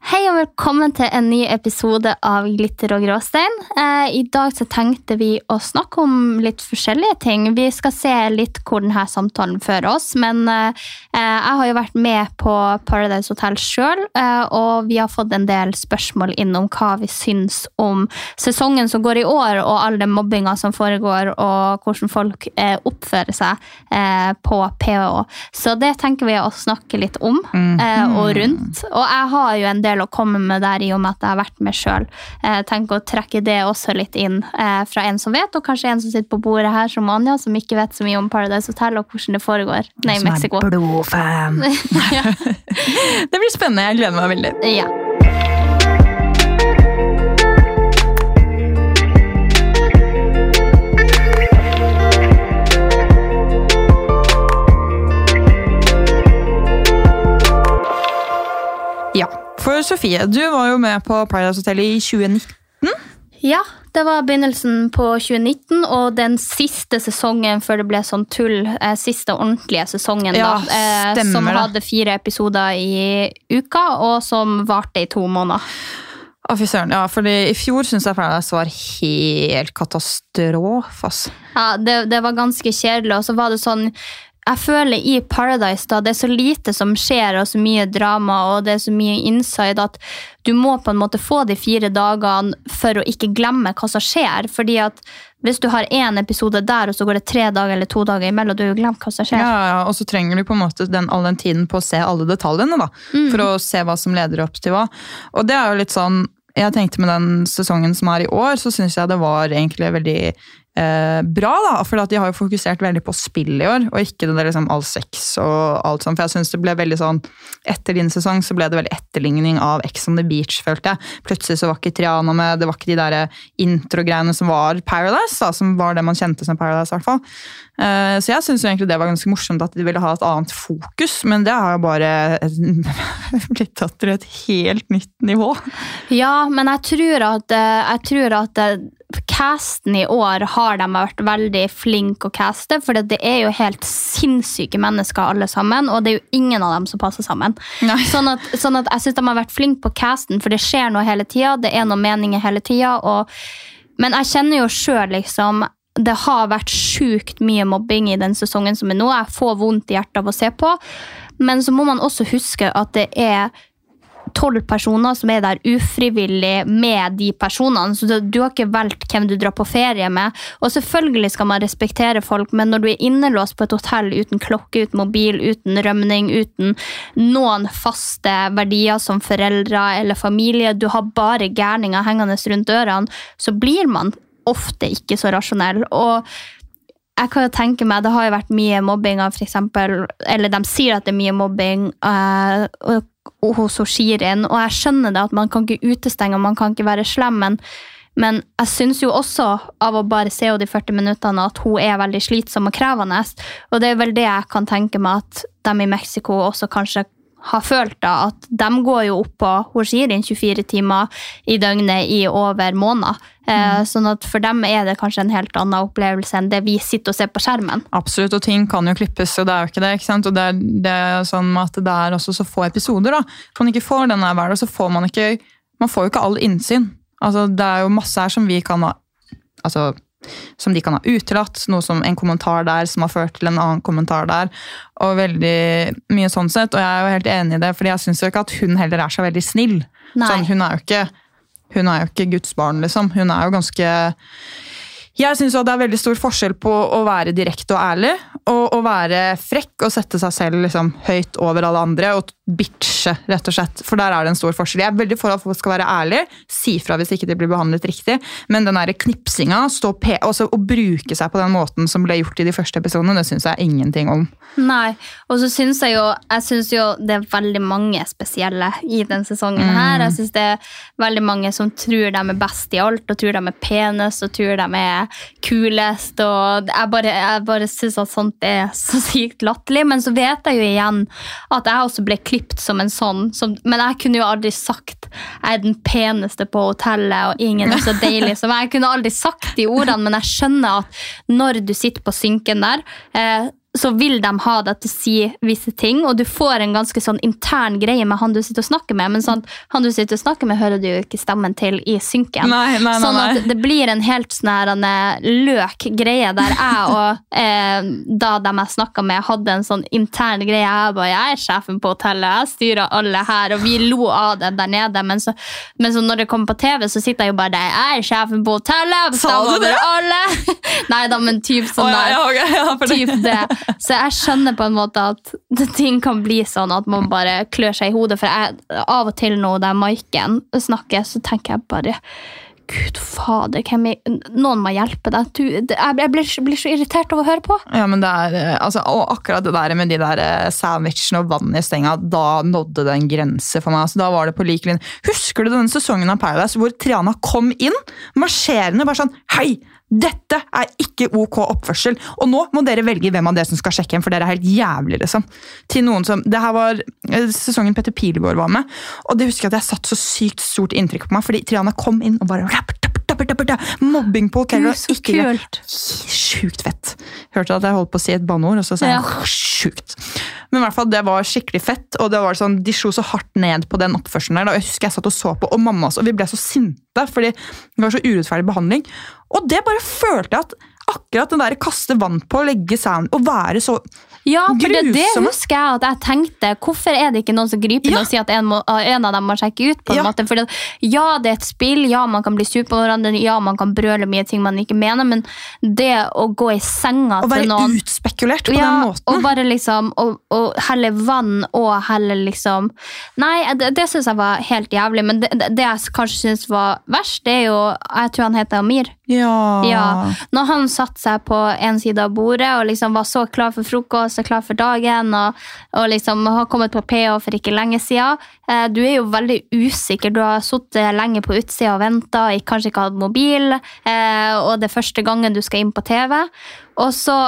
Hei og velkommen til en ny episode av Glitter og gråstein. Eh, I dag så tenkte vi å snakke om litt forskjellige ting. Vi skal se litt hvor denne samtalen fører oss. Men eh, jeg har jo vært med på Paradise Hotel sjøl, eh, og vi har fått en del spørsmål innom hva vi syns om sesongen som går i år, og all den mobbinga som foregår, og hvordan folk oppfører seg på PH. Så det tenker vi å snakke litt om og rundt. Og jeg har jo en del å komme med der i og med at jeg har vært med sjøl. Tenk å trekke det også litt inn eh, fra en som vet, og kanskje en som sitter på bordet her som Anja, som ikke vet så mye om Paradise Hotel og hvordan det foregår Nei, i Mexico. blodfan. ja. Det blir spennende. Jeg gleder meg veldig. ja. For Sofie, du var jo med på Paradise Hotel i 2019. Ja, det var begynnelsen på 2019, og den siste sesongen før det ble sånn tull. Eh, siste ordentlige sesongen, Ja, da. Eh, stemmer som hadde fire episoder i uka, og som varte i to måneder. Offiseren. Ja, fordi I fjor syns jeg Paradise var helt katastrofe. Ja, det, det var ganske kjedelig, og så var det sånn jeg føler i Paradise da, det er så lite som skjer, og så mye drama og det er så mye inside at du må på en måte få de fire dagene for å ikke glemme hva som skjer. fordi at hvis du har én episode der, og så går det tre dager eller to dager imellom, du har jo glemt hva som skjer. ja, Og så trenger du på en måte den, all den tiden på å se alle detaljene, da, for å se hva som leder opp til hva. Og det er jo litt sånn Jeg tenkte med den sesongen som er i år, så syns jeg det var egentlig veldig eh, bra, da, for de har jo fokusert veldig på spill i år, og ikke det der liksom all sex og alt sånt. For jeg synes det ble veldig sånn Etter din sesong så ble det veldig etterligning av Ex on the Beach, følte jeg. Plutselig så var ikke Triana med, det var ikke de der intro-greiene som var Paradise, da, som var det man kjente som Paradise, i hvert fall. Eh, Så jeg syns egentlig det var ganske morsomt at de ville ha et annet fokus, men det har jo bare blitt tatt til et helt nytt nivå. Ja, men jeg tror at, eh, jeg tror at eh, casten i år har de vært veldig flinke å caste, for det er jo helt sinnssyke mennesker alle sammen, og det er jo ingen av dem som passer sammen. Sånn at, sånn at jeg synes de har vært flinke på casten, for det skjer noe hele tida, det er noen meninger hele tida, og men jeg kjenner jo sjøl, liksom Det har vært sjukt mye mobbing i den sesongen som er nå. Jeg får vondt i hjertet av å se på. Men så må man også huske at det er tolv personer som er der ufrivillig med de personene. Så du- har ikke valgt hvem du drar på ferie med. Og selvfølgelig skal man respektere folk, men når du er innelåst på et hotell uten klokke, uten mobil, uten rømning, uten noen faste verdier som foreldre eller familie, du har bare gærninger hengende rundt dørene, så blir man ofte ikke så rasjonell. Og jeg kan jo tenke meg, Det har jo vært mye mobbing av eksempel, eller de sier at det er mye mobbing eh, og hos Shirin, og jeg skjønner det at man kan ikke utestenge og man kan ikke være slem, men, men jeg syns jo også av å bare se henne de 40 minuttene at hun er veldig slitsom og krevende. Og det er vel det jeg kan tenke meg at de i Mexico også kanskje har følt da, at de går jo opp på hun Shirin 24 timer i døgnet i over måneder. Mm. sånn at for dem er det kanskje en helt annen opplevelse enn det vi sitter og ser på skjermen. Absolutt, og ting kan jo klippes, og det er jo ikke det. ikke sant? Og det er, det er sånn at det er også så få episoder. da. Man ikke får denne hver dag, så får man ikke man får jo ikke all innsyn. Altså, Det er jo masse her som vi kan ha altså, som de kan ha utelatt. Noe som en kommentar der som har ført til en annen kommentar der. Og veldig mye sånn sett. Og jeg er jo helt enig i det, fordi jeg syns jo ikke at hun heller er så veldig snill. Sånn, hun er jo ikke hun er jo ikke Guds barn, liksom. Hun er jo ganske Jeg syns det er veldig stor forskjell på å være direkte og ærlig, å, være frekk og sette seg selv liksom, høyt over alle andre og bitche, rett og slett. For der er det en stor forskjell. Jeg er veldig for at folk skal være ærlige, si fra hvis ikke de blir behandlet riktig, men den der knipsinga, stå å bruke seg på den måten som ble gjort i de første episodene, det syns jeg ingenting om. Nei, og så syns jeg jo Jeg synes jo det er veldig mange spesielle i den sesongen her. Jeg syns det er veldig mange som tror de er best i alt, og tror de er penest, og tror de er kulest, og jeg bare, jeg bare syns at sånt er så sykt latterlig. Men så vet jeg jo igjen at jeg også ble klipt som en sånn, som, men jeg kunne jo aldri sagt jeg er den peneste på hotellet, og ingen er så deilig som. Jeg kunne aldri sagt de ordene, men jeg skjønner at når du sitter på synken der, eh, så vil de ha deg til å si visse ting, og du får en ganske sånn intern greie med han du sitter og snakker med, men sånn, han du sitter og snakker med, hører du jo ikke stemmen til i synken. Nei, nei, nei, sånn at det blir en helt sånn eh, løk greie der jeg og eh, da dem jeg snakka med, hadde en sånn intern greie. Jeg bare, jeg er sjefen på hotellet, jeg styrer alle her, og vi lo av det der nede. Men så, men så når det kommer på TV, så sitter jeg jo bare der. Jeg er sjefen på hotellet, jeg bestemmer over alle. Nei da, men typ sånn oh, ja, der. ja, okay, ja, Typ det. Så jeg skjønner på en måte at ting kan bli sånn at man bare klør seg i hodet. For jeg, av og til når der Maiken snakker, så tenker jeg bare Gud fader, er, noen må hjelpe deg. Du, jeg, blir, blir så irritert av å høre på. Ja, men det er, eh, altså, og akkurat det der med de der eh, sandwichene og vann i stenga, da nådde det en grense for meg. Altså, da var det på lik linje. Husker du denne sesongen av Paradise hvor Triana kom inn, marsjerende, bare sånn Hei! Dette er ikke ok oppførsel, og nå må dere velge hvem av dere som skal sjekke hjem, for dere er helt jævlig, liksom. Til noen som, Det her var eh, sesongen Petter Pilgaard var med, og det husker jeg at jeg satt så sykt stort inntrykk på meg, fordi Triana kom inn og bare rapp, tapp, tapp, tapp, tapp, Mobbing på hotellet. Så ikke kult. Sjukt fett. Hørte at jeg holdt på å si et banneord, og så sa jeg Ja. sjukt. Men i hvert fall, det var skikkelig fett, og det var sånn, de slo så hardt ned på den oppførselen der. Da. Jeg husker jeg satt og så på, og mamma også, og vi ble så sinte, fordi det var så urettferdig behandling. Og det bare følte jeg at akkurat den der kaste vann på, legge sand, og være så Ja, for det, det husker jeg at jeg tenkte. Hvorfor er det ikke noen som griper inn Ja. og sier at en, må, en av dem må sjekke ut? på en Ja. måte? For ja, det er et spill, ja, man kan bli sur på hverandre, ja, man kan brøle mye ting man ikke mener, men det å gå i senga til Å til være utspekulert på ja, den måten. og bare liksom og, og helle vann og helle liksom Nei, det, det syns jeg var helt jævlig, men det, det, det jeg kanskje syns var verst, det er jo Jeg tror han heter Amir. ja. Ja, når han satte seg på en side av bordet og liksom var så klar for frokost og klar for dagen, og, og liksom har kommet på PH for ikke lenge siden. Eh, du er jo veldig usikker. Du har sittet lenge på utsida og venta, kanskje ikke hatt mobil, eh, og det er første gangen du skal inn på TV. Og så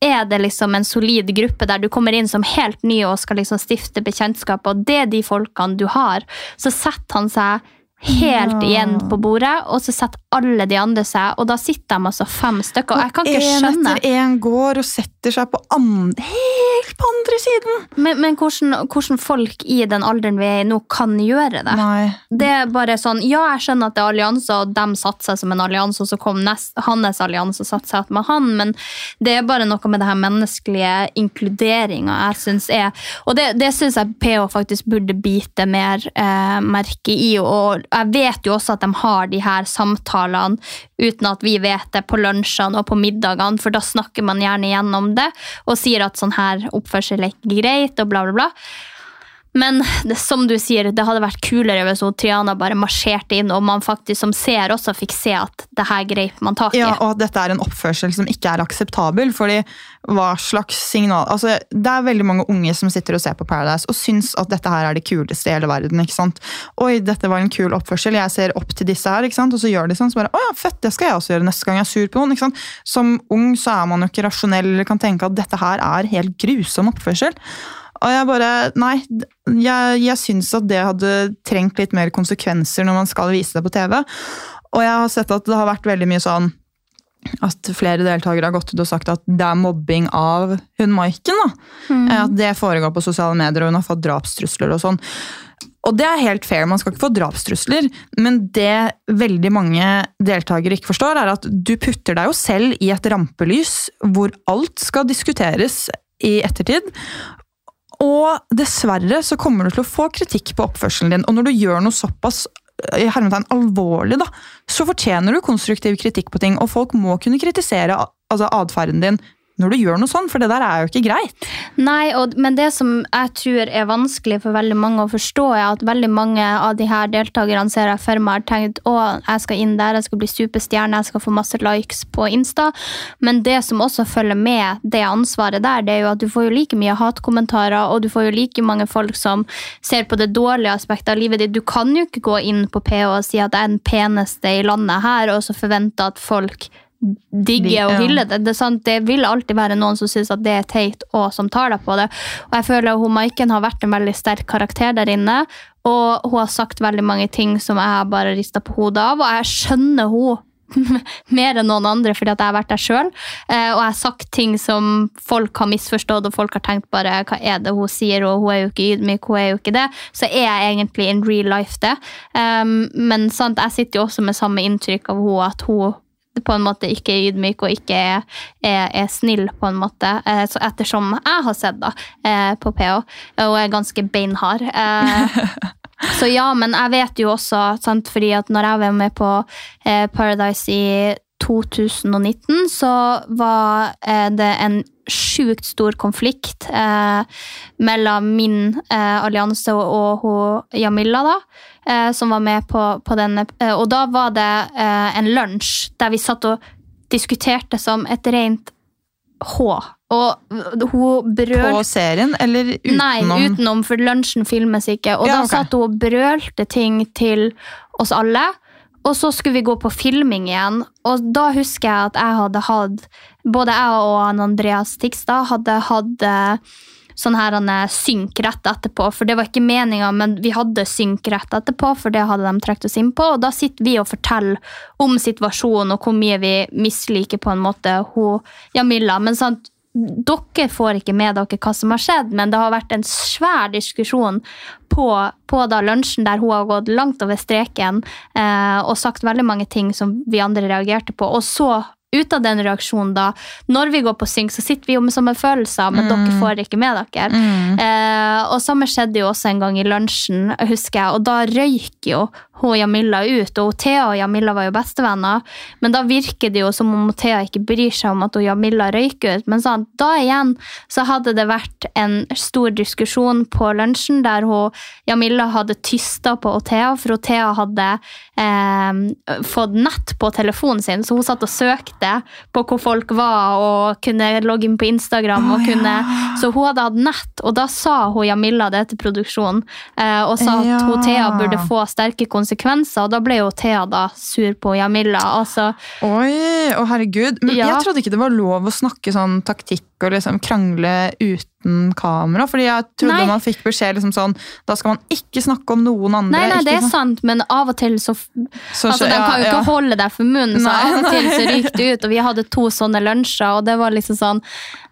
er det liksom en solid gruppe der du kommer inn som helt ny og skal liksom stifte bekjentskap, og det er de folkene du har. Så setter han seg helt igjen på bordet, og så setter alle de andre seg, og da sitter de altså fem stykker. Og jeg kan ikke en skjønne etter en går og setter seg på andre, helt på andre siden. Men, men hvordan, hvordan folk i den alderen vi er i nå, kan gjøre det? Nei. Det er bare sånn, Ja, jeg skjønner at det er allianse, og de satte seg som en allianse, og så kom nest, hans allianse og satte seg med han, men det er bare noe med det her menneskelige inkluderinga jeg syns er Og det, det syns jeg PH faktisk burde bite mer eh, merke i. Og jeg vet jo også at de har de her samtalene uten at vi vet det, på lunsjene og på middagene, for da snakker man gjerne gjennom det og sier at sånn her oppførsel er ikke greit, og bla, bla, bla. Men det, som du sier, det hadde vært kulere hvis Triana bare marsjerte inn, og man faktisk som ser også fikk se at det her greip man tak i. Ja, og at dette er en oppførsel som ikke er akseptabel. fordi hva slags signal altså Det er veldig mange unge som sitter og ser på Paradise og syns at dette her er det kuleste i hele verden. ikke sant? Oi, dette var en kul oppførsel, jeg ser opp til disse her. ikke sant? Og så gjør de sånn. så bare, å ja, fett, Det skal jeg også gjøre neste gang jeg er sur på noen. ikke sant? Som ung så er man jo ikke rasjonell eller kan tenke at dette her er helt grusom oppførsel. Og jeg bare Nei, jeg, jeg syns at det hadde trengt litt mer konsekvenser når man skal vise det på TV. Og jeg har sett at det har vært veldig mye sånn at flere deltakere har gått ut og sagt at det er mobbing av hun Maiken. da. Eh, At det foregår på sosiale medier, og hun har fått drapstrusler og sånn. Og det er helt fair, man skal ikke få drapstrusler, men det veldig mange deltakere ikke forstår, er at du putter deg jo selv i et rampelys hvor alt skal diskuteres i ettertid. Og dessverre så kommer du til å få kritikk på oppførselen din. Og når du gjør noe såpass i hermetegn alvorlig, da, så fortjener du konstruktiv kritikk på ting. Og folk må kunne kritisere altså, atferden din når du gjør noe sånn, for det der er jo ikke greit. Nei, og, men det som jeg tror er vanskelig for veldig mange å forstå, er at veldig mange av de her deltakerne ser jeg for meg har tenkt å, jeg skal inn der, jeg skal bli superstjerne, jeg skal få masse likes på Insta. Men det som også følger med det ansvaret der, det er jo at du får jo like mye hatkommentarer, og du får jo like mange folk som ser på det dårlige aspektet av livet ditt. Du kan jo ikke gå inn på PH og si at jeg er den peneste i landet her, og så forvente at folk digger og hyller det. Det, er sant, det vil alltid være noen som syns at det er teit, og som tar deg på det. Og jeg føler hun Maiken har vært en veldig sterk karakter der inne, og hun har sagt veldig mange ting som jeg har bare rista på hodet av, og jeg skjønner hun mer enn noen andre fordi at jeg har vært der sjøl. Eh, og jeg har sagt ting som folk har misforstått, og folk har tenkt bare hva er det hun sier, og hun er jo ikke ydmyk, hun er jo ikke det. Så er jeg egentlig in real life det. Um, men sant, jeg sitter jo også med samme inntrykk av henne, at hun på en måte ikke er ydmyk og ikke er, er, er snill, på en måte. Eh, ettersom jeg har sett da, eh, på PH, og er ganske beinhard. Eh, så ja, men jeg vet jo også, sant, fordi at når jeg var med på eh, Paradise i 2019, så var eh, det en sjukt stor konflikt eh, mellom min eh, allianse og, og hun Jamila, da, eh, som var med på, på denne. Eh, og da var det eh, en lunsj der vi satt og diskuterte som et rent H. Og hun brøl På serien, eller utenom? Nei, utenom, for lunsjen filmes ikke. Og Ja, da okay. satt hun og brølte ting til oss alle. Og så skulle vi gå på filming igjen, og da husker jeg at jeg hadde hatt Både jeg og Andreas Tikstad hadde hatt eh, sånn her er synk rett etterpå, for det var ikke meninga, men vi hadde synk rett etterpå, for det hadde de trukket oss inn på. Og da sitter vi og forteller om situasjonen og hvor mye vi misliker på en måte hun Jamila. Men sant, dere får ikke med dere hva som har skjedd, men det har vært en svær diskusjon på, på da lunsjen der hun har gått langt over streken eh, og sagt veldig mange ting som vi andre reagerte på. Og så ut av den reaksjonen, da, når vi går på synk, så sitter vi jo med samme følelser, men dere får det ikke med dere. Eh, og samme skjedde jo også en gang i lunsjen, husker jeg, og da røyk jo hun Jamila ut, og Thea og Jamila var jo bestevenner, men da virker det jo som om Thea ikke bryr seg om at hun Jamila røyker ut. Men sånn, da igjen så hadde det vært en stor diskusjon på lunsjen der hun Jamila hadde tysta på Thea, for hun Thea hadde eh, fått nett på telefonen sin, så hun satt og søkte på hvor folk var, og kunne logge inn på Instagram. og kunne, Så hun hadde hatt nett, og da sa hun Jamila det til produksjonen, eh, og sa at Ja. hun Thea burde få sterke konsekvenser, og da ble jo Thea da sur på Jamila. altså Oi, å herregud. Men Ja. jeg trodde ikke det var lov å snakke sånn taktikk og liksom krangle uten kamera. Fordi jeg trodde Nei. man fikk beskjed liksom sånn Da skal man ikke snakke om noen andre. Nei, nei, det er sånn- sant, men av og til så Så- altså, De kan jo ikke ja. holde deg for munnen, så av og til så ryker det ut. Og vi hadde to sånne lunsjer, og det var liksom sånn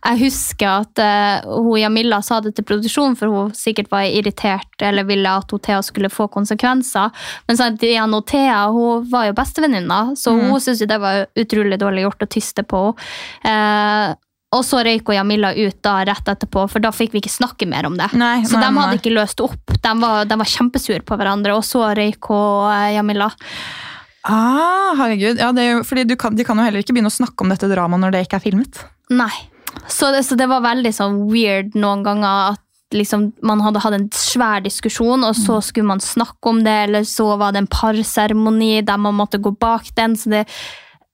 Jeg husker at uh, hun Jamila sa det til produksjonen, for hun sikkert var irritert eller ville at hun Thea skulle få konsekvenser. Men sant, igjen, hun Thea hun var jo bestevenninna, så Mm. hun syntes det var utrolig dårlig gjort å tyste på henne. Uh, og så røyk hun Jamila ut da rett etterpå, for da fikk vi ikke snakke mer om det. Nei, så nei, de hadde nei. ikke løst opp. De var, de var kjempesure på hverandre, og så røyk hun uh, Jamila. Ah, herregud. Ja, det fordi du kan, de kan jo heller ikke begynne å snakke om dette dramaet når det ikke er filmet. Nei. Så det, så det var veldig sånn weird noen ganger at liksom, man hadde hatt en svær diskusjon, og så skulle man snakke om det, eller så var det en parseremoni der man måtte gå bak den. Så det,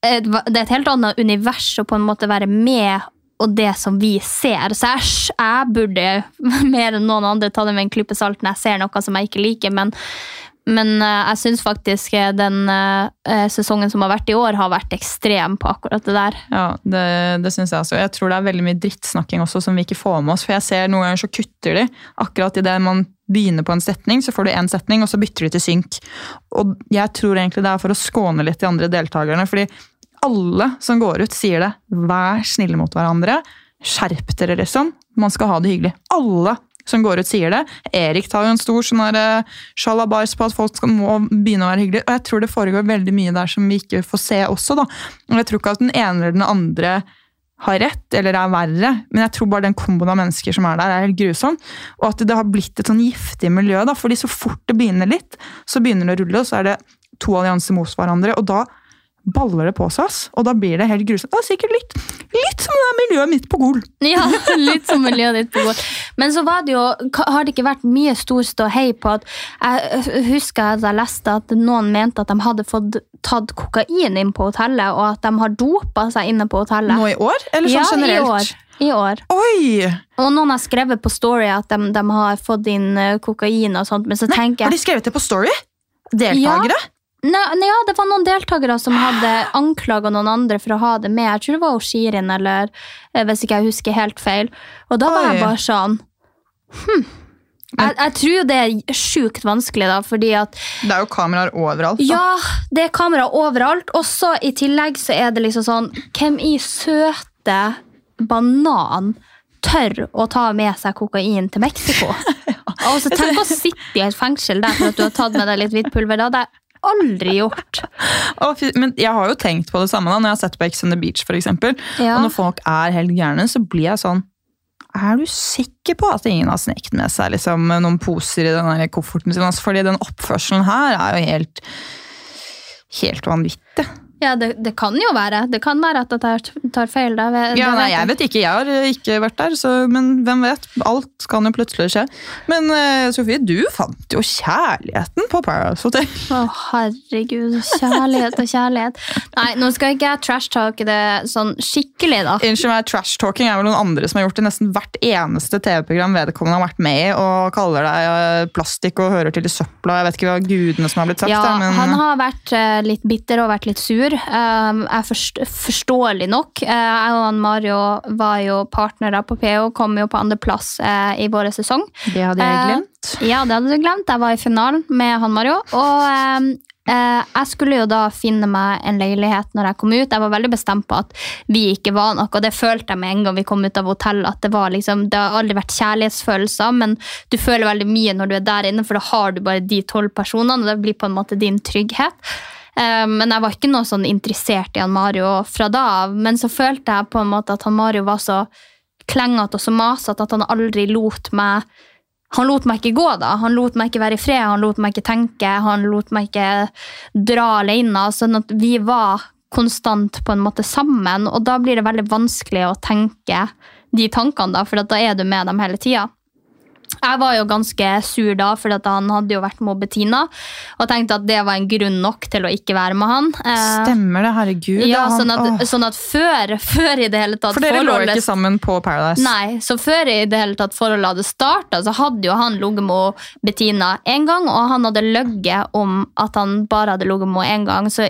eh, det er et helt annet univers å på en måte være med og det som vi ser. Så jeg, jeg burde mer enn noen andre ta det med en klype salt når jeg ser noe som jeg ikke liker, men men uh, jeg syns faktisk eh, den uh, sesongen som har vært i år, har vært ekstrem på akkurat det der. Ja, det, det synes jeg også. Jeg tror det er veldig mye drittsnakking også som vi ikke får med oss. For jeg ser noen ganger så kutter de. Akkurat idet man begynner på en setning, så får du én setning, og så bytter de til synk. Og jeg tror egentlig det er for å skåne litt de andre deltakerne. fordi alle som går ut, sier det. Vær snille mot hverandre. Skjerp dere, liksom. Man skal ha det hyggelig. Alle som går ut, sier det. Erik tar jo en stor sånn eh, sjalabais på at folk skal, må begynne å være hyggelige. Og jeg tror det foregår veldig mye der som vi ikke får se også. da. Og jeg tror ikke at den ene eller den andre har rett eller er verre, men jeg tror bare den komboen av mennesker som er der, er helt grusom. Og at det har blitt et sånn giftig miljø. da, fordi så fort det begynner litt, så begynner det å rulle, og så er det to allianser mot hverandre. og da baller det på seg. ass. Og da blir det helt grusomt. Det er sikkert litt, litt som det er miljøet mitt på Gol. Ja, litt som miljøet ditt på Gol. Men så var det jo, har det ikke vært mye stor ståhei på at Jeg husker at jeg leste at noen mente at de hadde fått tatt kokain inn på hotellet, og at de har dopa seg inne på hotellet. Nå i år? Eller sånn ja, generelt? i år. I år. Oi! Og noen har skrevet på Story at de, de har fått inn eh, kokain og sånt, men så tenker jeg... Har de skrevet det på Story? Deltakere? Nei, nei, ja, det var noen deltakere som hadde anklaga noen andre for å ha det med. Jeg tror det var Shirin, eller eh, hvis ikke jeg husker helt feil. Og da var Oi. jeg bare sånn hm. Jeg, jeg tror jo det er sjukt vanskelig, da, fordi at Det er jo kameraer overalt. da. Ja, det er kamera overalt. Og så i tillegg så er det liksom sånn Hvem i søte banan tør å ta med seg kokain til Mexico? Og så tenk å sitte i et fengsel der for at du har tatt med deg litt hvitt pulver. Det hadde jeg aldri gjort. Men jeg har jo tenkt på det samme da, når jeg har sett på Ex on the Beach, eksempel. Ja. Og når folk er helt gærne, så blir jeg sånn Er du sikker på at ingen har sneket med seg liksom, noen poser i den kofferten sin? Altså, fordi den oppførselen her er jo helt Helt vanvittig. Ja, det, det kan jo være. Det kan være at jeg tar, tar feil. Da. Det Ja, nei, jeg vet ikke. Jeg har eh, ikke vært der, så, men hvem vet? Alt kan jo plutselig skje. Men uh, Sofie, du fant jo kjærligheten på Paradise Hotel. Å, herregud. Kjærlighet og kjærlighet. Nei, nå skal ikke jeg trash-talke det sånn skikkelig, da. Unnskyld meg, trash-talking er vel noen andre som har gjort det i nesten hvert eneste TV-program vedkommende har vært med i, og kaller deg eh, plastikk og hører til i søpla. Jeg vet ikke hva gudene som har blitt sagt. Ja, da, men han har vært litt bitter og vært litt sur. Er forst forståelig nok. Eh, jeg og Mario var jo partnere på PO, kom jo på andreplass uh, i vår sesong. det hadde jeg Eh, glemt. Ja, det hadde du glemt. Jeg var i finalen med han Mario. Og eh, jeg skulle jo da finne meg en leilighet når jeg kom ut. Jeg var veldig bestemt på at vi ikke var noe, og det følte jeg med en gang vi kom ut av hotellet. at Det var liksom, det har aldri vært kjærlighetsfølelser, men du føler veldig mye når du er der inne, for da har du bare de tolv personene, og det blir på en måte din trygghet. Eh, Men jeg var ikke noe sånn interessert i han Mario fra da av. Men så følte jeg på en måte at han Mario var så klengete og så masete at han aldri lot meg han lot meg ikke gå, da. Han lot meg ikke være i fred, han lot meg ikke tenke, han lot meg ikke dra alene. Sånn at vi var konstant på en måte sammen, og da blir det veldig vanskelig å tenke de tankene, da, for da er du med dem hele tida. Jeg var jo ganske sur da, for han hadde jo vært med Bettina, og tenkte at det var en grunn nok til å ikke være med han. Eh, Stemmer det, herregud. ja, sånn at, sånn at før, før i det hele tatt For dere lå ikke sammen på Paradise? Nei, så før i det hele tatt forholdet hadde starta, så hadde jo han ligget med Bettina én gang, og han hadde løyet om at han bare hadde ligget med henne én gang. Så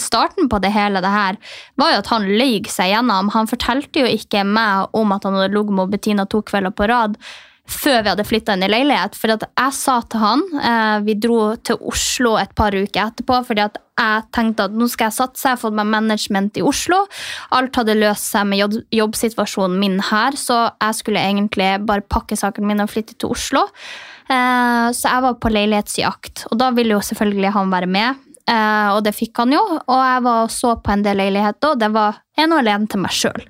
starten på det hele det her var jo at han løy seg gjennom. Han fortalte jo ikke meg om at han hadde ligget med Bettina to kvelder på rad. Før vi hadde flytta inn i leilighet. For jeg sa til han eh, Vi dro til Oslo et par uker etterpå. fordi jeg tenkte at nå skal jeg satse. Jeg har fått meg management i Oslo. Alt hadde løst seg med jobb, jobbsituasjonen min her, så jeg skulle egentlig bare pakke sakene mine og flytte til Oslo. Eh, så jeg var på leilighetsjakt, og da ville jo selvfølgelig han være med. Eh, og det fikk han jo, og jeg var og så på en del leiligheter, og det var en og alene til meg sjøl.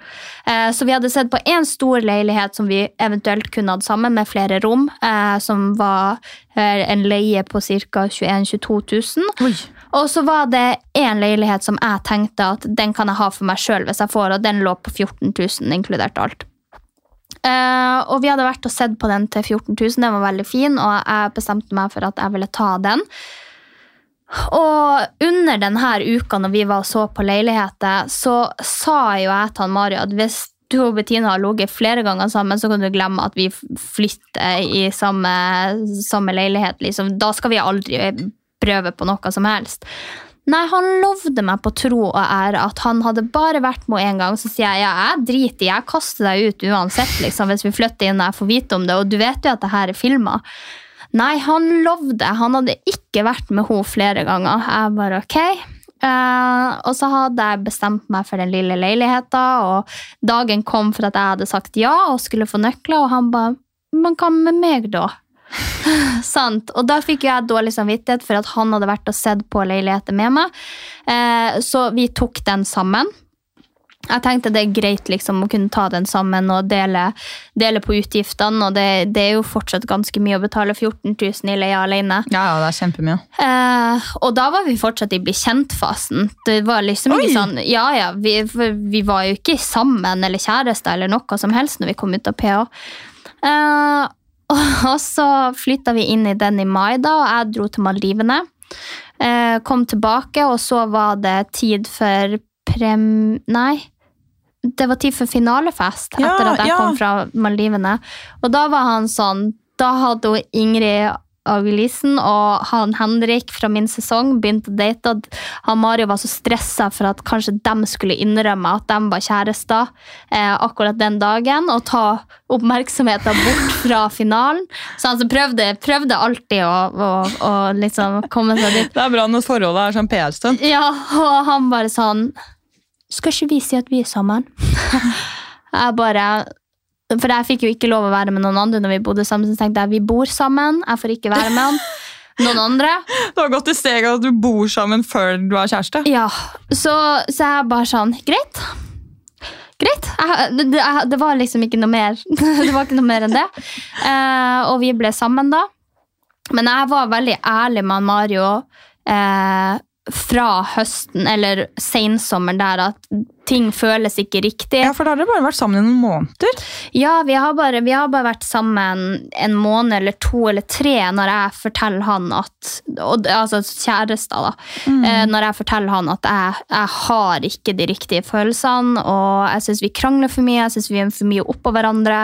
Eh, så vi hadde sett på én stor leilighet som vi eventuelt kunne hatt sammen, med flere rom, eh, som var en leie på ca. 21 000-22 000. Og så var det én leilighet som jeg tenkte at den kan jeg ha for meg sjøl hvis jeg får, og den lå på 14 000, inkludert alt. Uh, og vi hadde vært og sett på den til 14 000, den var veldig fin, og jeg bestemte meg for at jeg ville ta den. Og under denne uka når vi var og så på leiligheter, så sa jo jeg til han Mario at hvis du og Bettina har ligget flere ganger sammen, så kan du glemme at vi flytter i samme, samme leilighet. Liksom. Da skal vi aldri prøve på noe som helst. Nei, han lovde meg på tro og ære at han hadde bare vært med én gang. Så sier jeg ja, jeg driter i, jeg kaster deg ut uansett liksom, hvis vi flytter inn og jeg får vite om det. Og du vet jo at det her er filma. Nei, han lovde. Han hadde ikke vært med henne flere ganger. Jeg bare ok. Uh, og så hadde jeg bestemt meg for den lille leiligheten, og dagen kom for at jeg hadde sagt ja og skulle få nøkler, og han bare Men hva med meg, da? Sant. Og da fikk jeg dårlig samvittighet for at han hadde vært og sett på leiligheter med meg. Eh, så vi tok den sammen. Jeg tenkte det er greit liksom å kunne ta den sammen og dele, dele på utgiftene. Og det, det er jo fortsatt ganske mye å betale 14 000 i leie alene. Ja, ja, det er kjempemye. Eh, og da var vi fortsatt i bli kjent-fasen. Det var liksom Oi! ikke sånn Ja, ja, vi, vi var jo ikke sammen eller kjærester eller noe som helst når vi kom ut av PH. Eh, og så flytta vi inn i den i mai, da, og jeg dro til Maldivene. Eh, kom tilbake, og så var det tid for prem... Nei. Det var tid for finalefest Ja, etter at jeg ja. kom fra Maldivene. Og da var han sånn Da hadde hun Ingrid Agulisen og han Henrik fra min sesong begynt å date. og Han Mario var så stressa for at kanskje de skulle innrømme at de var kjærester eh, akkurat den dagen, og ta oppmerksomheten bort fra finalen. Så han så prøvde, prøvde alltid å, å, å liksom komme seg dit. Det er bra når forholdet er sånn PR-stunt. Ja, og han bare sånn Skal ikke vi si at vi er sammen? jeg bare For jeg fikk jo ikke lov å være med noen andre når vi bodde sammen. Så tenkte jeg vi bor sammen, jeg får ikke være med han. Noen andre. Det har gått i steget at du bor sammen før du har kjæreste. Ja, så, så jeg bare sånn Greit. Greit. Jeg, det, det, jeg- det var liksom ikke noe mer Det var ikke noe mer enn det. Eh, og vi ble sammen da. Men jeg var veldig ærlig med Mario eh, fra høsten, eller sensommeren der, at ting føles ikke riktig. Ja, for da har dere bare vært sammen i noen måneder. Ja, vi har, bare, vi har bare vært sammen en måned eller to eller tre når jeg forteller han at og, Altså kjærester, da. Eh, når jeg forteller han at jeg, jeg har ikke de riktige følelsene, og jeg syns vi krangler for mye, jeg syns vi er for mye oppå hverandre.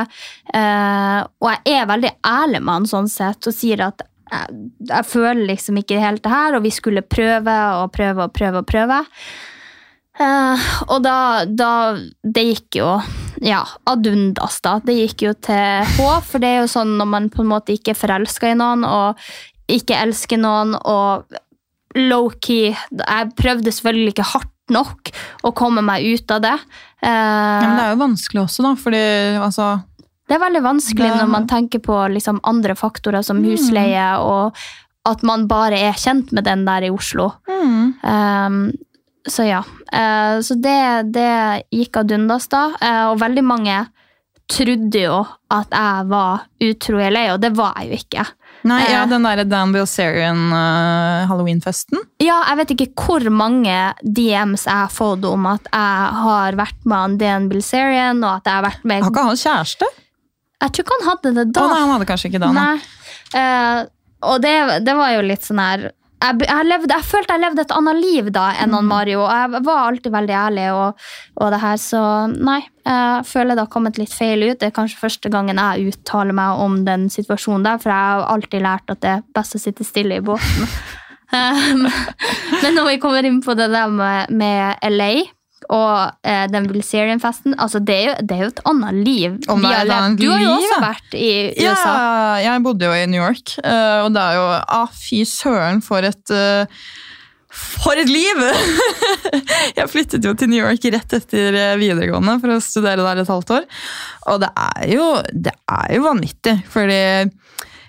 Eh, og jeg er veldig ærlig med han sånn sett og sier at jeg, jeg føler liksom ikke helt det her, og vi skulle prøve og prøve og prøve og prøve. Uh, og da, da Det gikk jo ja, ad undas, da. Det gikk jo til H, for det er jo sånn når man på en måte ikke er forelska i noen, og ikke elsker noen, og low-key Jeg prøvde selvfølgelig ikke hardt nok å komme meg ut av det. Uh, Ja, men det er jo vanskelig også, da, fordi altså det er veldig vanskelig Det- når man tenker på liksom andre faktorer som husleie, og at man bare er kjent med den der i Oslo. Um, så ja. Uh, så det, det gikk ad undas da. uh, og veldig mange trodde jo at jeg var utro i LA, og det var jeg jo ikke. Nei, ja, Eh. den derre Dan Bilzerian uh, halloweenfesten. Ja, jeg vet ikke hvor mange DMs jeg har fått om at jeg har vært med Dan Bilzerian, og at jeg har vært med Har ikke han kjæreste? Jeg tror ikke han hadde det da. Å nei, han hadde kanskje ikke da. Nei. Nei. Uh, og det, det var jo litt sånn her jeg, jeg, levde, jeg følte jeg levde et annet liv da enn Mm. han Mario. og Jeg var alltid veldig ærlig, og, og det her, så nei. Jeg føler det har kommet litt feil ut. Det er kanskje første gangen jeg uttaler meg om den situasjonen der, for jeg har alltid lært at det er best å sitte stille i båten. Um, men når vi kommer inn på det der med, med LA og eh, den Bilzerian-festen altså det, er jo, det er jo et annet liv. Om det er et annet Du har jo også vært i Ja, USA. jeg bodde jo i New York, eh, og det er jo ah, Fy søren, for et eh, For et liv! jeg flyttet jo til New York rett etter eh, videregående for å studere der et halvt år. Og det er jo, det er jo vanvittig, fordi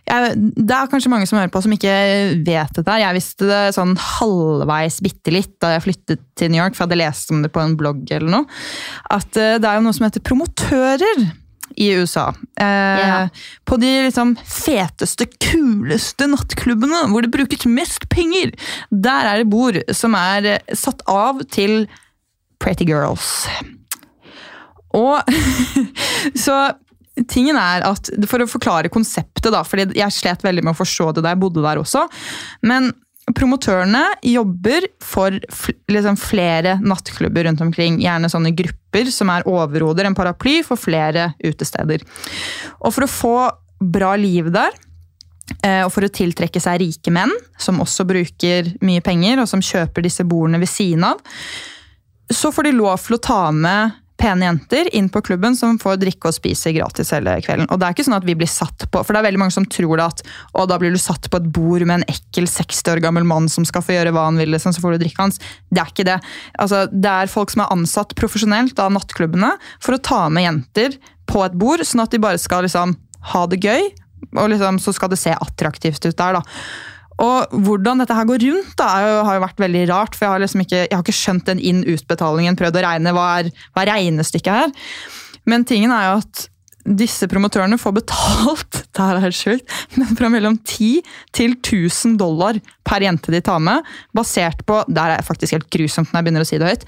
jeg, det er kanskje mange som hører på som ikke vet dette. Jeg visste det sånn halvveis bitte litt da jeg flyttet til New York, for jeg hadde lest om det på en blogg eller noe. At eh, det er jo noe som heter promotører i USA. Eh, Ja. På de liksom feteste, kuleste nattklubbene hvor det brukes mest penger, der er det bord som er satt av til pretty girls. Og så tingen er at, For å forklare konseptet, da, fordi jeg slet veldig med å forstå det da jeg bodde der også. Men promotørene jobber for liksom flere nattklubber rundt omkring. Gjerne sånne grupper som er overhoder en paraply for flere utesteder. Og for å få bra liv der, eh, og for å tiltrekke seg rike menn, som også bruker mye penger, og som kjøper disse bordene ved siden av, så får de lov til å ta med pene jenter inn på klubben som får drikke og spise gratis hele kvelden. Og det er ikke sånn at vi blir satt på, for det er veldig mange som tror det at å, da blir du satt på et bord med en ekkel 60 år gammel mann som skal få gjøre hva han vil, liksom, så får du drikke hans. Det er ikke det. Altså, det er folk som er ansatt profesjonelt av nattklubbene for å ta med jenter på et bord, sånn at de bare skal liksom ha det gøy, og liksom, så skal det se attraktivt ut der. da. Og hvordan dette her går rundt, da, jo, har jo vært veldig rart. For jeg har liksom ikke, jeg har ikke skjønt den inn-utbetalingen, prøvd å regne hva er, hva er regnestykket her. Men tingen er jo at disse promotørene får betalt det her er helt sjukt, men fra mellom 10 til 1000 dollar per jente de tar med, basert på det er faktisk helt grusomt når jeg begynner å si det høyt,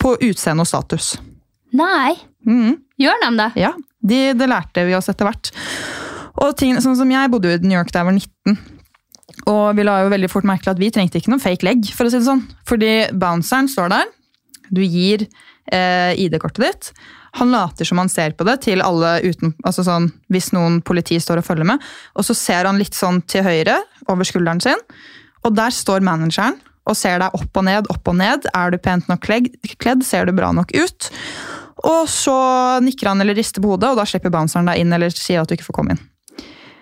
på utseende og status. Nei. Mm. Gjør de det? Ja, de, det lærte vi oss etter hvert. Og ting, sånn som Jeg bodde i New York da jeg var 19. Og vi la jo veldig fort merke til at vi trengte ikke noen fake leg. for å si det sånn. Fordi bounceren står der, du gir eh, ID-kortet ditt. Han later som han ser på det til alle uten, altså sånn, hvis noen politi står og følger med. Og så ser han litt sånn til høyre over skulderen sin, og der står manageren og ser deg opp og ned, opp og ned. Er du pent nok kledd, ser du bra nok ut? Og så nikker han eller rister på hodet, og da slipper bounceren deg inn eller sier at du ikke får komme inn.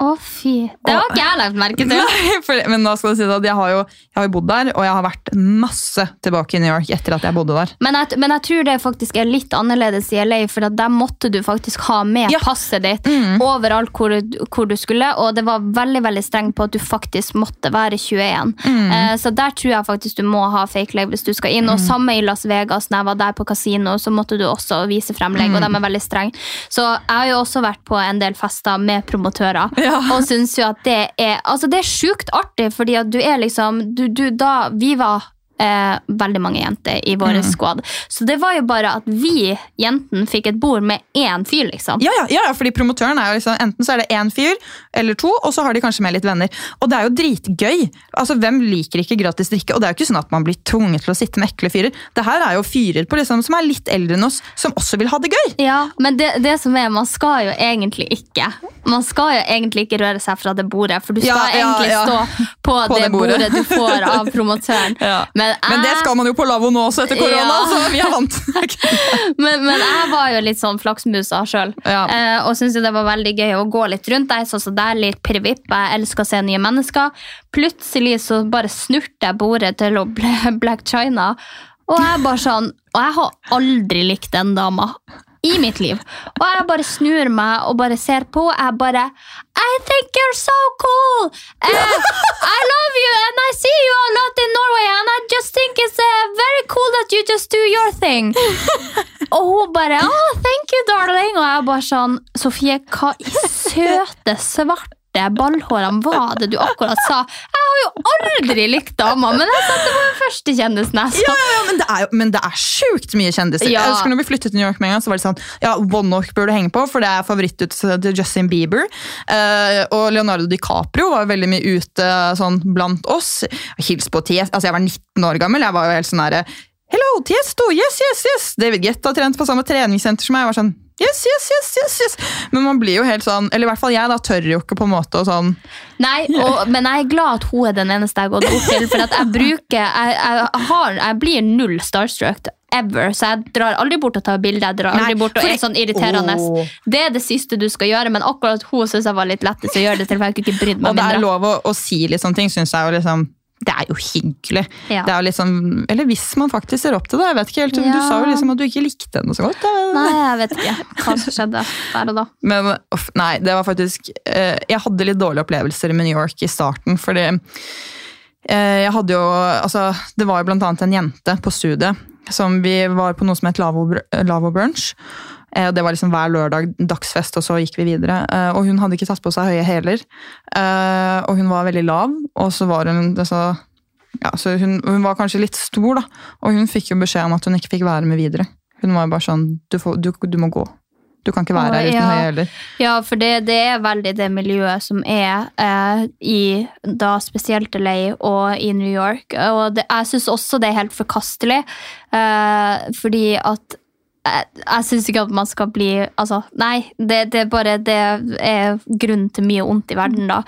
Å, fy. Det har ikke jeg lagt merke til. Nei, for, men da skal det si at jeg har, jo, jeg har jo bodd der, og jeg har vært masse tilbake i New York etter at jeg bodde der. Men jeg, men jeg tror det faktisk er litt annerledes i LA, for der måtte du faktisk ha med Ja. passet ditt Mm. overalt hvor, du- hvor du skulle, og det var veldig veldig strengt på at du faktisk måtte være 21. Mm. Eh, så der tror jeg faktisk du må ha fake leg hvis du skal inn. Og samme i Las Vegas, når jeg var der på kasino, så måtte du også vise frem leg, og Mm. de er veldig strenge. Så jeg har jo også vært på en del fester med promotører, Ja. Og syns jo at det er Altså, det er sjukt artig, fordi at du er liksom du, du, Da vi var eh, veldig mange jenter i vår Mm. squad. Så det var jo bare at vi jentene fikk et bord med én fyr, liksom. Ja, ja, ja, fordi promotøren er jo liksom, Enten så er det én fyr eller to, og så har de kanskje med litt venner. Og det er jo dritgøy. Altså, Hvem liker ikke gratis drikke? Og det er jo ikke sånn at man blir tvunget til å sitte med ekle fyrer. Det her er jo fyrer på liksom, som er litt eldre enn oss, som også vil ha det gøy. Ja, men det, det som er, man skal jo egentlig ikke Man skal jo egentlig ikke røre seg fra det bordet, for du skal Ja, ja, egentlig stå på, På det, det bordet. bordet. du får av promotøren. Ja. Men, Men det skal man jo på lavvo nå også etter korona, Ja. så vi er vant. men, men jeg var jo litt sånn flaksmusa sjøl. Ja. Eh, og syntes det var veldig gøy å gå litt rundt der. Sånn som der, litt privipp, Jeg elsker å se nye mennesker. Plutselig så bare snurte jeg bordet til å bli Black China. Og jeg bare sånn Og jeg har aldri likt den dama. I mitt liv. Og jeg bare snur meg og bare ser på. og Jeg bare I think you're so cool! Uh, I love you and I see you a lot in Norway and I just think it's uh, very cool that you just do your thing. Og hun bare oh, thank you, darling. Og jeg bare sånn Sofie, hva i søte, svarte ballhårene var det du akkurat sa? Jeg har jo aldri likt damer, men jeg sa det var den første kjendisen jeg så. Ja, ja, men det er jo men det er sjukt mye kjendiser. Ja. Jeg husker når vi flyttet til New York med en gang, så var det sånn Ja, One-Ock burde henge på, for det er favorittutstedet til Justin Bieber. Eh, og Leonardo DiCaprio var jo veldig mye ute sånn blant oss. Hils på TS. Altså, jeg var 19 år gammel. Jeg var jo helt sånn herre Hello, Tiesto! Yes, yes, yes! David Guetta trent på samme treningssenter som meg. Jeg var sånn Yes, yes, yes, yes, yes! Men man blir jo helt sånn Eller i hvert fall jeg, da tør jo ikke på en måte å sånn Nei, og, men jeg er glad at hun er den eneste jeg har gått opp til. For at jeg bruker Jeg, jeg, har, jeg blir null starstruck ever, så jeg drar aldri bort og tar bilde. Jeg drar aldri Nei, bort og er sånn irriterende. Åh. Det er det siste du skal gjøre, men akkurat hun syns jeg var litt lettest å gjøre det til. For jeg kunne ikke brydd meg mindre. Og det er mindre. lov å, å si litt sånne ting, syns jeg Og liksom det er jo hyggelig. Ja. Det er liksom, eller hvis man faktisk ser opp til det. jeg vet ikke helt, Du sa jo liksom at du ikke likte henne så godt. Nei, jeg vet ikke hva som skjedde der og da. Men uff, nei, det var faktisk eh, Jeg hadde litt dårlige opplevelser med New York i starten, fordi eh, jeg hadde jo Altså, det var jo blant annet en jente på studiet som vi var på noe som het Lavo, Lavo Brunch. Eh, og det var liksom hver lørdag dagsfest, og så gikk vi videre. Eh, og hun hadde ikke tatt på seg høye hæler. Eh, og hun var veldig lav, og så var hun altså, ja, så hun, hun var kanskje litt stor, da. Og hun fikk jo beskjed om at hun ikke fikk være med videre. Hun var jo bare sånn Du, får, du, du må gå. Du kan ikke være her uten ja. høye hæler. Ja, for det, det er veldig det miljøet som er eh, i da spesielt LA og i New York. Og det, jeg syns også det er helt forkastelig, eh, fordi at jeg, jeg syns ikke at man skal bli Altså, nei. Det, det er bare Det er grunnen til mye ondt i verden, da.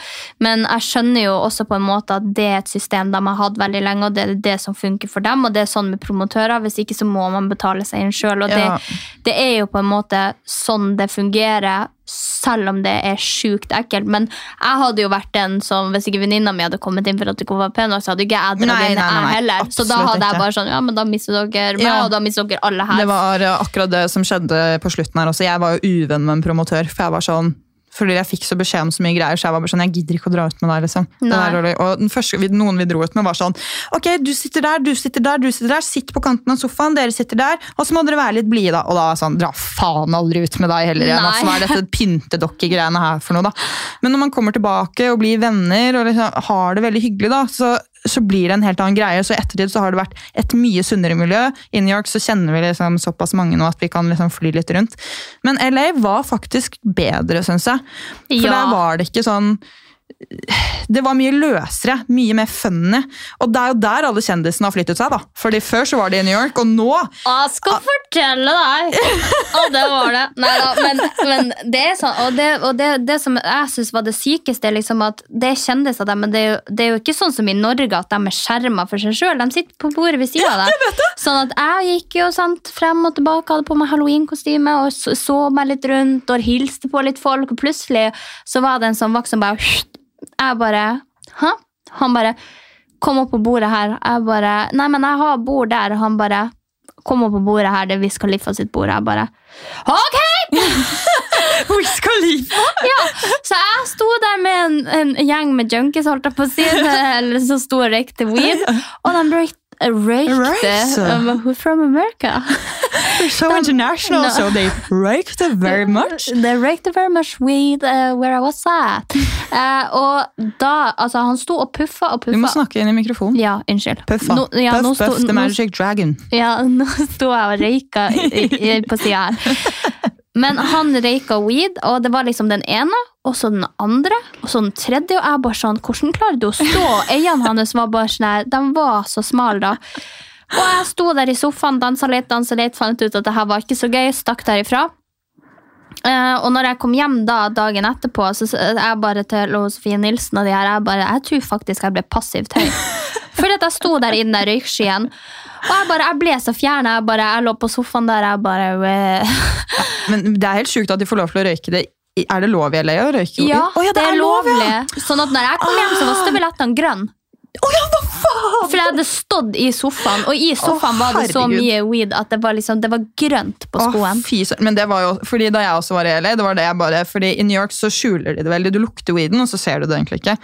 Men jeg skjønner jo også på en måte at det er et system de har hatt veldig lenge, og det er det som funker for dem. Og det er sånn med promotører. Hvis ikke så må man betale seg inn sjøl. Og Ja. det, det er jo på en måte sånn det fungerer, selv om det er sjukt ekkelt. Men jeg hadde jo vært den som, hvis ikke venninna mi hadde kommet inn for at hun var pen så hadde ikke jeg dratt inn, jeg heller. Så da hadde jeg bare sånn, ja, men da mister dere meg, Ja. og da mister dere alle her. Det var akkurat det som skjedde på slutten her også. Jeg var jo uvenn med en promotør, for jeg var sånn Fordi jeg fikk så beskjed om så mye greier, så jeg var bare sånn, jeg gidder ikke å dra ut med deg. liksom. Og- den første noen vi dro ut med var sånn, ok, du sitter der, du sitter der, du sitter der, sitt på kanten av sofaen, dere sitter der, og så må dere være litt blide da. Og da var jeg sånn, dra faen aldri ut med deg heller igjen. Altså, hva er dette pyntedokkegreiene her for noe da? Men når man kommer tilbake og blir venner og liksom har det veldig hyggelig da, så, så blir det en helt annen greie. Så i ettertid så har det vært et mye sunnere miljø. I New York så kjenner vi liksom såpass mange nå at vi kan liksom fly litt rundt. Men LA var faktisk bedre, synes jeg. For Ja. der var det ikke sånn det var mye løsere, mye mer funny. Og det er jo der alle kjendisene har flyttet seg. da. Fordi Før så var de i New York, og nå Jeg skal fortelle deg! Og det var det. Neida, men, men det er sånn, og det, og det, det som jeg syns var det sykeste, er liksom at det er kjendiser, der, men det er, jo, det er jo ikke sånn som i Norge at de er skjerma for seg sjøl. De sitter på bordet ved sida av deg. Sånn at jeg gikk jo sant, frem og tilbake, hadde på meg halloweenkostyme og så, så meg litt rundt og hilste på litt folk, og plutselig så var det en sånn vakt som bare Jeg bare Hæ? Han bare Kom opp på bordet her. Jeg bare Nei, men jeg har bord der. Han bare Kom opp på bordet her, det er Wiz Khalifa sitt bord. Jeg bare Ok! Wiz Khalifa! Ja, Så jeg sto der med en, en gjeng med junkies, holdt jeg på å si, eller som sto og røykte weed, og de røykte Røykte? um, from America? They're so international, No. so they raked very much. They raked very much weed uh, where I was at. Eh, og da, altså Han sto og puffa og Du må snakke inn i mikrofonen. Ja, unnskyld. Puffa. Nå- ja, puff, sto- puff, the nå- magic dragon. Ja, nå sto jeg og røyka i, i, på sida her. Men han røyka weed, og det var liksom den ene, og så den andre, og så den tredje. Og jeg bare sånn, hvordan klarer du å stå? Øynene hans var bare sånn her, de var så smale da. Og jeg sto der i sofaen, dansa litt, dansa litt, fant ut at det her var ikke så gøy, stakk derifra. Eh, og når jeg kom hjem da dagen etterpå, så sa jeg bare til Sofie Nilsen og de her, jeg bare, jeg tror faktisk jeg ble passivt høy. Fordi at jeg sto der i den der røykskyen, og jeg bare, jeg ble så fjern, jeg bare, jeg lå på sofaen der, jeg bare, ja, Men det er helt sjukt at de får lov til å røyke det. Er det lov i LA å røyke? ja, oh, ja, det er lov, lovlig. ja. Sånn at når jeg kom hjem, så var støvelettene grønn. Å ja, hva faen? For jeg hadde stått i sofaen, og i sofaen Å, var det så herregud. mye weed at det var, liksom, det var grønt på Å, skoen. fy søren. Men det var jo, fordi da jeg også var i LA, det var det jeg bare, fordi i New York så skjuler de det veldig. Du lukter weeden, og så ser du det egentlig ikke.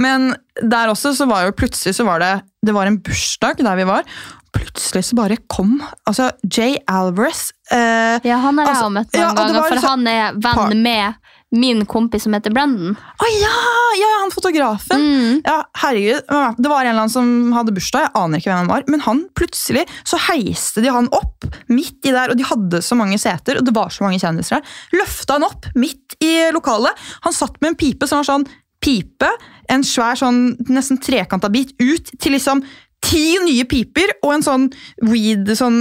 Men der også så var jo plutselig så var det, det var en bursdag der vi var. Plutselig så bare kom altså Jay Alvarez. Eh, Ja, han har jeg Altså, jo møtt ja, og det ganger, var for liksom- han er venn Par- med min kompis som heter Brandon. Å ja, ja, ja, han fotografen. Mm. Ja, herregud. Det var en eller annen som hadde bursdag, jeg aner ikke hvem han var. Men han plutselig så heiste de han opp midt i der, og de hadde så mange seter, og det var så mange kjendiser der. Løfta han opp midt i lokalet. Han satt med en pipe som var sånn pipe, en svær sånn nesten trekanta bit ut til liksom ti nye piper og en sånn weed, sånn,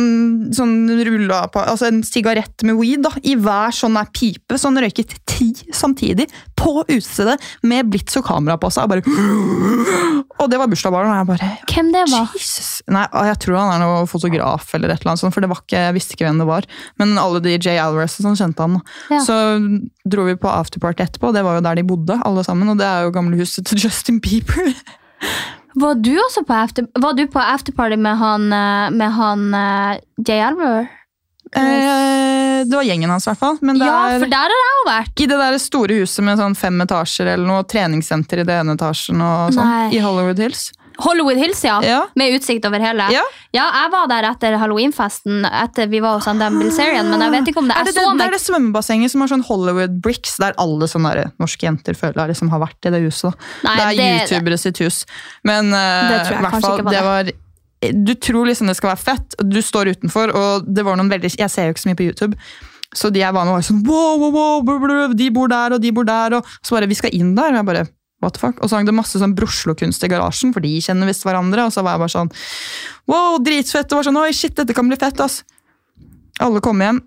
sånn rulla på, altså en sigarett med weed da, i hver sånn der pipe, så han røyket ti samtidig på utestedet med blitz og kamera på seg. Og, bare, og det var bursdagsbarnet, og jeg bare Hvem det var? Jesus. Nei, jeg tror han er noe fotograf eller et eller annet sånt, for det var ikke, jeg visste ikke hvem det var. Men alle de Jay Alvarez og sånn kjente han. Ja. Så dro vi på afterparty etterpå, og det var jo der de bodde, alle sammen. Og det er jo gamle huset til Justin Bieber. Var du også på after, var du på afterparty med han, eh, med han eh, Jay Alver? Eh, det var gjengen hans, i hvert fall. Men det Ja, for der har jeg jo vært. i det der store huset med sånn fem etasjer eller noe, treningssenter i det ene etasjen og sånn, i Hollywood Hills. Hollywood Hills, ja. Ja. Med utsikt over hele. Ja. jeg var der etter halloweenfesten, etter vi var hos en Dan Bilzerian, men jeg vet ikke om det Er det, det, så det er det svømmebassenget som har sånn Hollywood bricks, der alle sånne der norske jenter føler liksom har vært i det huset. Nei, det er youtubere sitt hus. Men uh, Det fall, var det var Du tror liksom det skal være fett, og du står utenfor, og det var noen veldig Jeg ser jo ikke så mye på YouTube. Så de jeg var med, var sånn wow, wow, wow, De bor der, og de bor der. Og så bare Vi skal inn der. Og jeg bare What the fuck? Og så hang det masse sånn Broslo-kunst i garasjen, for de kjenner visst hverandre. Og så var jeg bare sånn Wow, dritfett! Og var sånn, Oi, shit, dette kan bli fett, ass. Alle kom hjem,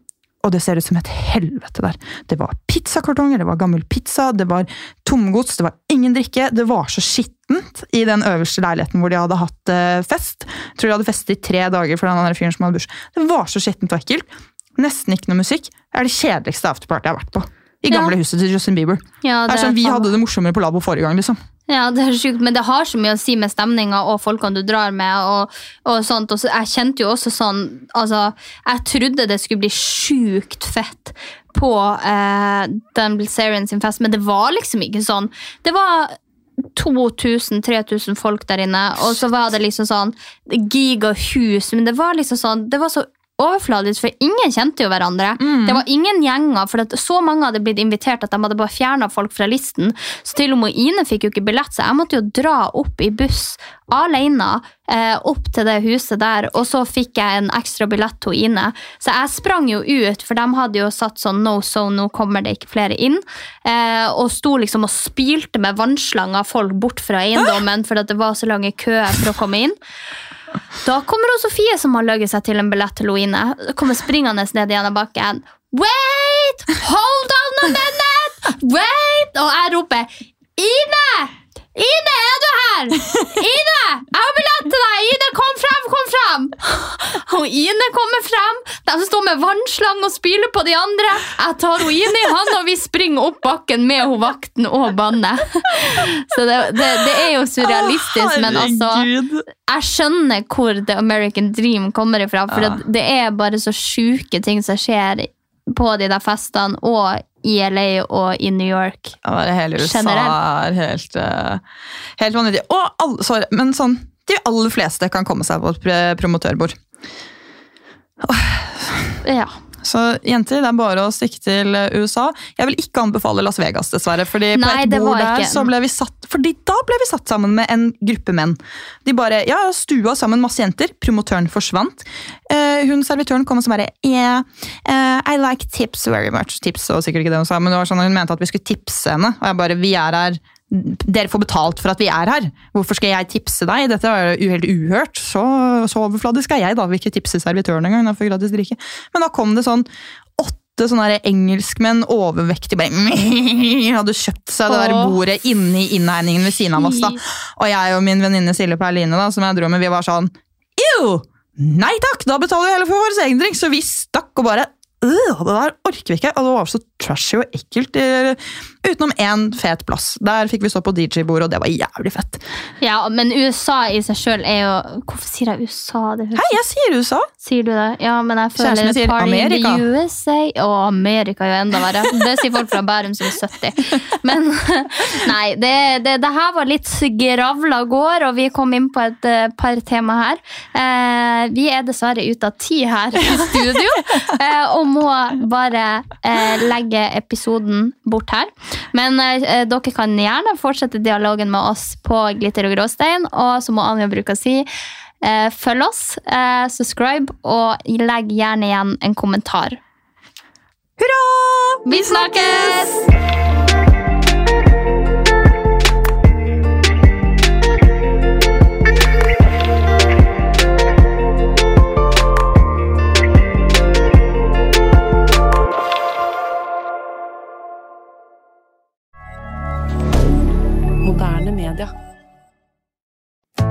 og det ser ut som et helvete der. Det var pizzakartonger, det var gammel pizza, det var tomgods, det var ingen drikke. Det var så skittent i den øverste leiligheten hvor de hadde hatt eh, fest. Jeg tror de hadde fest i tre dager for den andre fyren som hadde bursdag. Det var så skittent og ekkelt. Nesten ikke noe musikk. Det er det kjedeligste afterparty jeg har vært på. I Ja. gamle huset til Justin Bieber. Ja, Det er sånn, Vi faen- hadde det morsommere på labo forrige gang, liksom. Ja, det er sjukt, men det har så mye å si med stemninga og folkene du drar med. og, og sånt. Og så, jeg kjente jo også sånn altså, Jeg trodde det skulle bli sjukt fett på eh, Dan Bilzerian sin fest, men det var liksom ikke sånn. Det var 2000-3000 folk der inne, og så var det liksom sånn gigahus, men det var liksom sånn Det var så overfladisk, for ingen kjente jo hverandre. Det var ingen gjenger, for så mange hadde blitt invitert at de hadde bare fjerna folk fra listen. Så til og med Ine fikk jo ikke billett, så jeg måtte jo dra opp i buss alene eh, opp til det huset der, og så fikk jeg en ekstra billett til Ine. Så jeg sprang jo ut, for de hadde jo satt sånn no so, nå kommer det ikke flere inn. Eh, og sto liksom og spylte med vannslanger folk bort fra eiendommen, for at det var så lange køer for å komme inn. Da kommer hun Sofie, som har løyet seg til en billett til Ine. Kommer springende ned gjennom bakken. Wait! Hold on a minute! Wait! Og jeg roper Ine! Ine, er du her? Ine! Jeg har billett til deg! Ine, kom frem, kom frem! Og Ine kommer frem. De står med vannslang og spyler på de andre. Jeg tar hun Ine i hånda, og vi springer opp bakken med hun vakten og bannet. Så det, det, det er jo surrealistisk, men altså jeg skjønner hvor The American Dream kommer ifra. For det, det er bare så sjuke ting som skjer på de der festene, og i LA og i New York. Ja, det hele USA Generelt. er helt, eh, helt vanvittig. Og alle, sorry, men sånn, de aller fleste kan komme seg på et promotørbord. Ja. Så jenter, det er bare å stikke til eh, USA. Jeg vil ikke anbefale Las Vegas, dessverre. fordi på Nei, et bord der ikke- så ble vi satt Fordi da ble vi satt sammen med en gruppe menn. De bare, ja, stua sammen masse jenter. Promotøren forsvant. Eh, hun servitøren kom og så bare yeah, uh, I like tips very much. Tips og sikkert ikke det hun sa, men det var sånn hun mente at vi skulle tipse henne. Og jeg bare, vi er her dere får betalt for at vi er her. Hvorfor skal jeg tipse deg? Dette var jo helt uhørt. Så, så overfladisk er jeg, da. Vil ikke tipse servitøren engang. jeg gratis drikke. Men da kom det sånn åtte sånne engelskmenn, overvektige, bare hadde kjøpt seg det der bordet bordet inni innhegningen ved siden av oss. da. Og jeg og min venninne Silje Perline, da, som jeg dro med, vi var sånn Ew! Nei takk! Da betaler vi heller for vår egen drink! Så vi stakk og bare Øh, det der orker vi ikke! Og det var så trashy og ekkelt. Utenom én fet plass. Der fikk vi stå på DJ-bordet, og det var jævlig fett. ja, men USA i seg sjøl er jo Hvorfor sier jeg USA? Det Hei, jeg sier USA! Sier du det? Ja, men jeg føler Kjæresten sier party in the USA. Og Amerika er jo enda verre. Det sier folk fra Bærum som er 70. Men nei, det, det, det her var litt gravla gård, og vi kom inn på et eh, par tema her. Eh, vi er dessverre ute av tid her i studio, eh, og må bare eh, legge episoden bort her. Men eh, dere kan gjerne fortsette dialogen med oss på Glitter og gråstein, og så må Anja bruker å si Eh, følg oss, eh, subscribe, og legg gjerne igjen en kommentar. Hurra! Vi snakkes!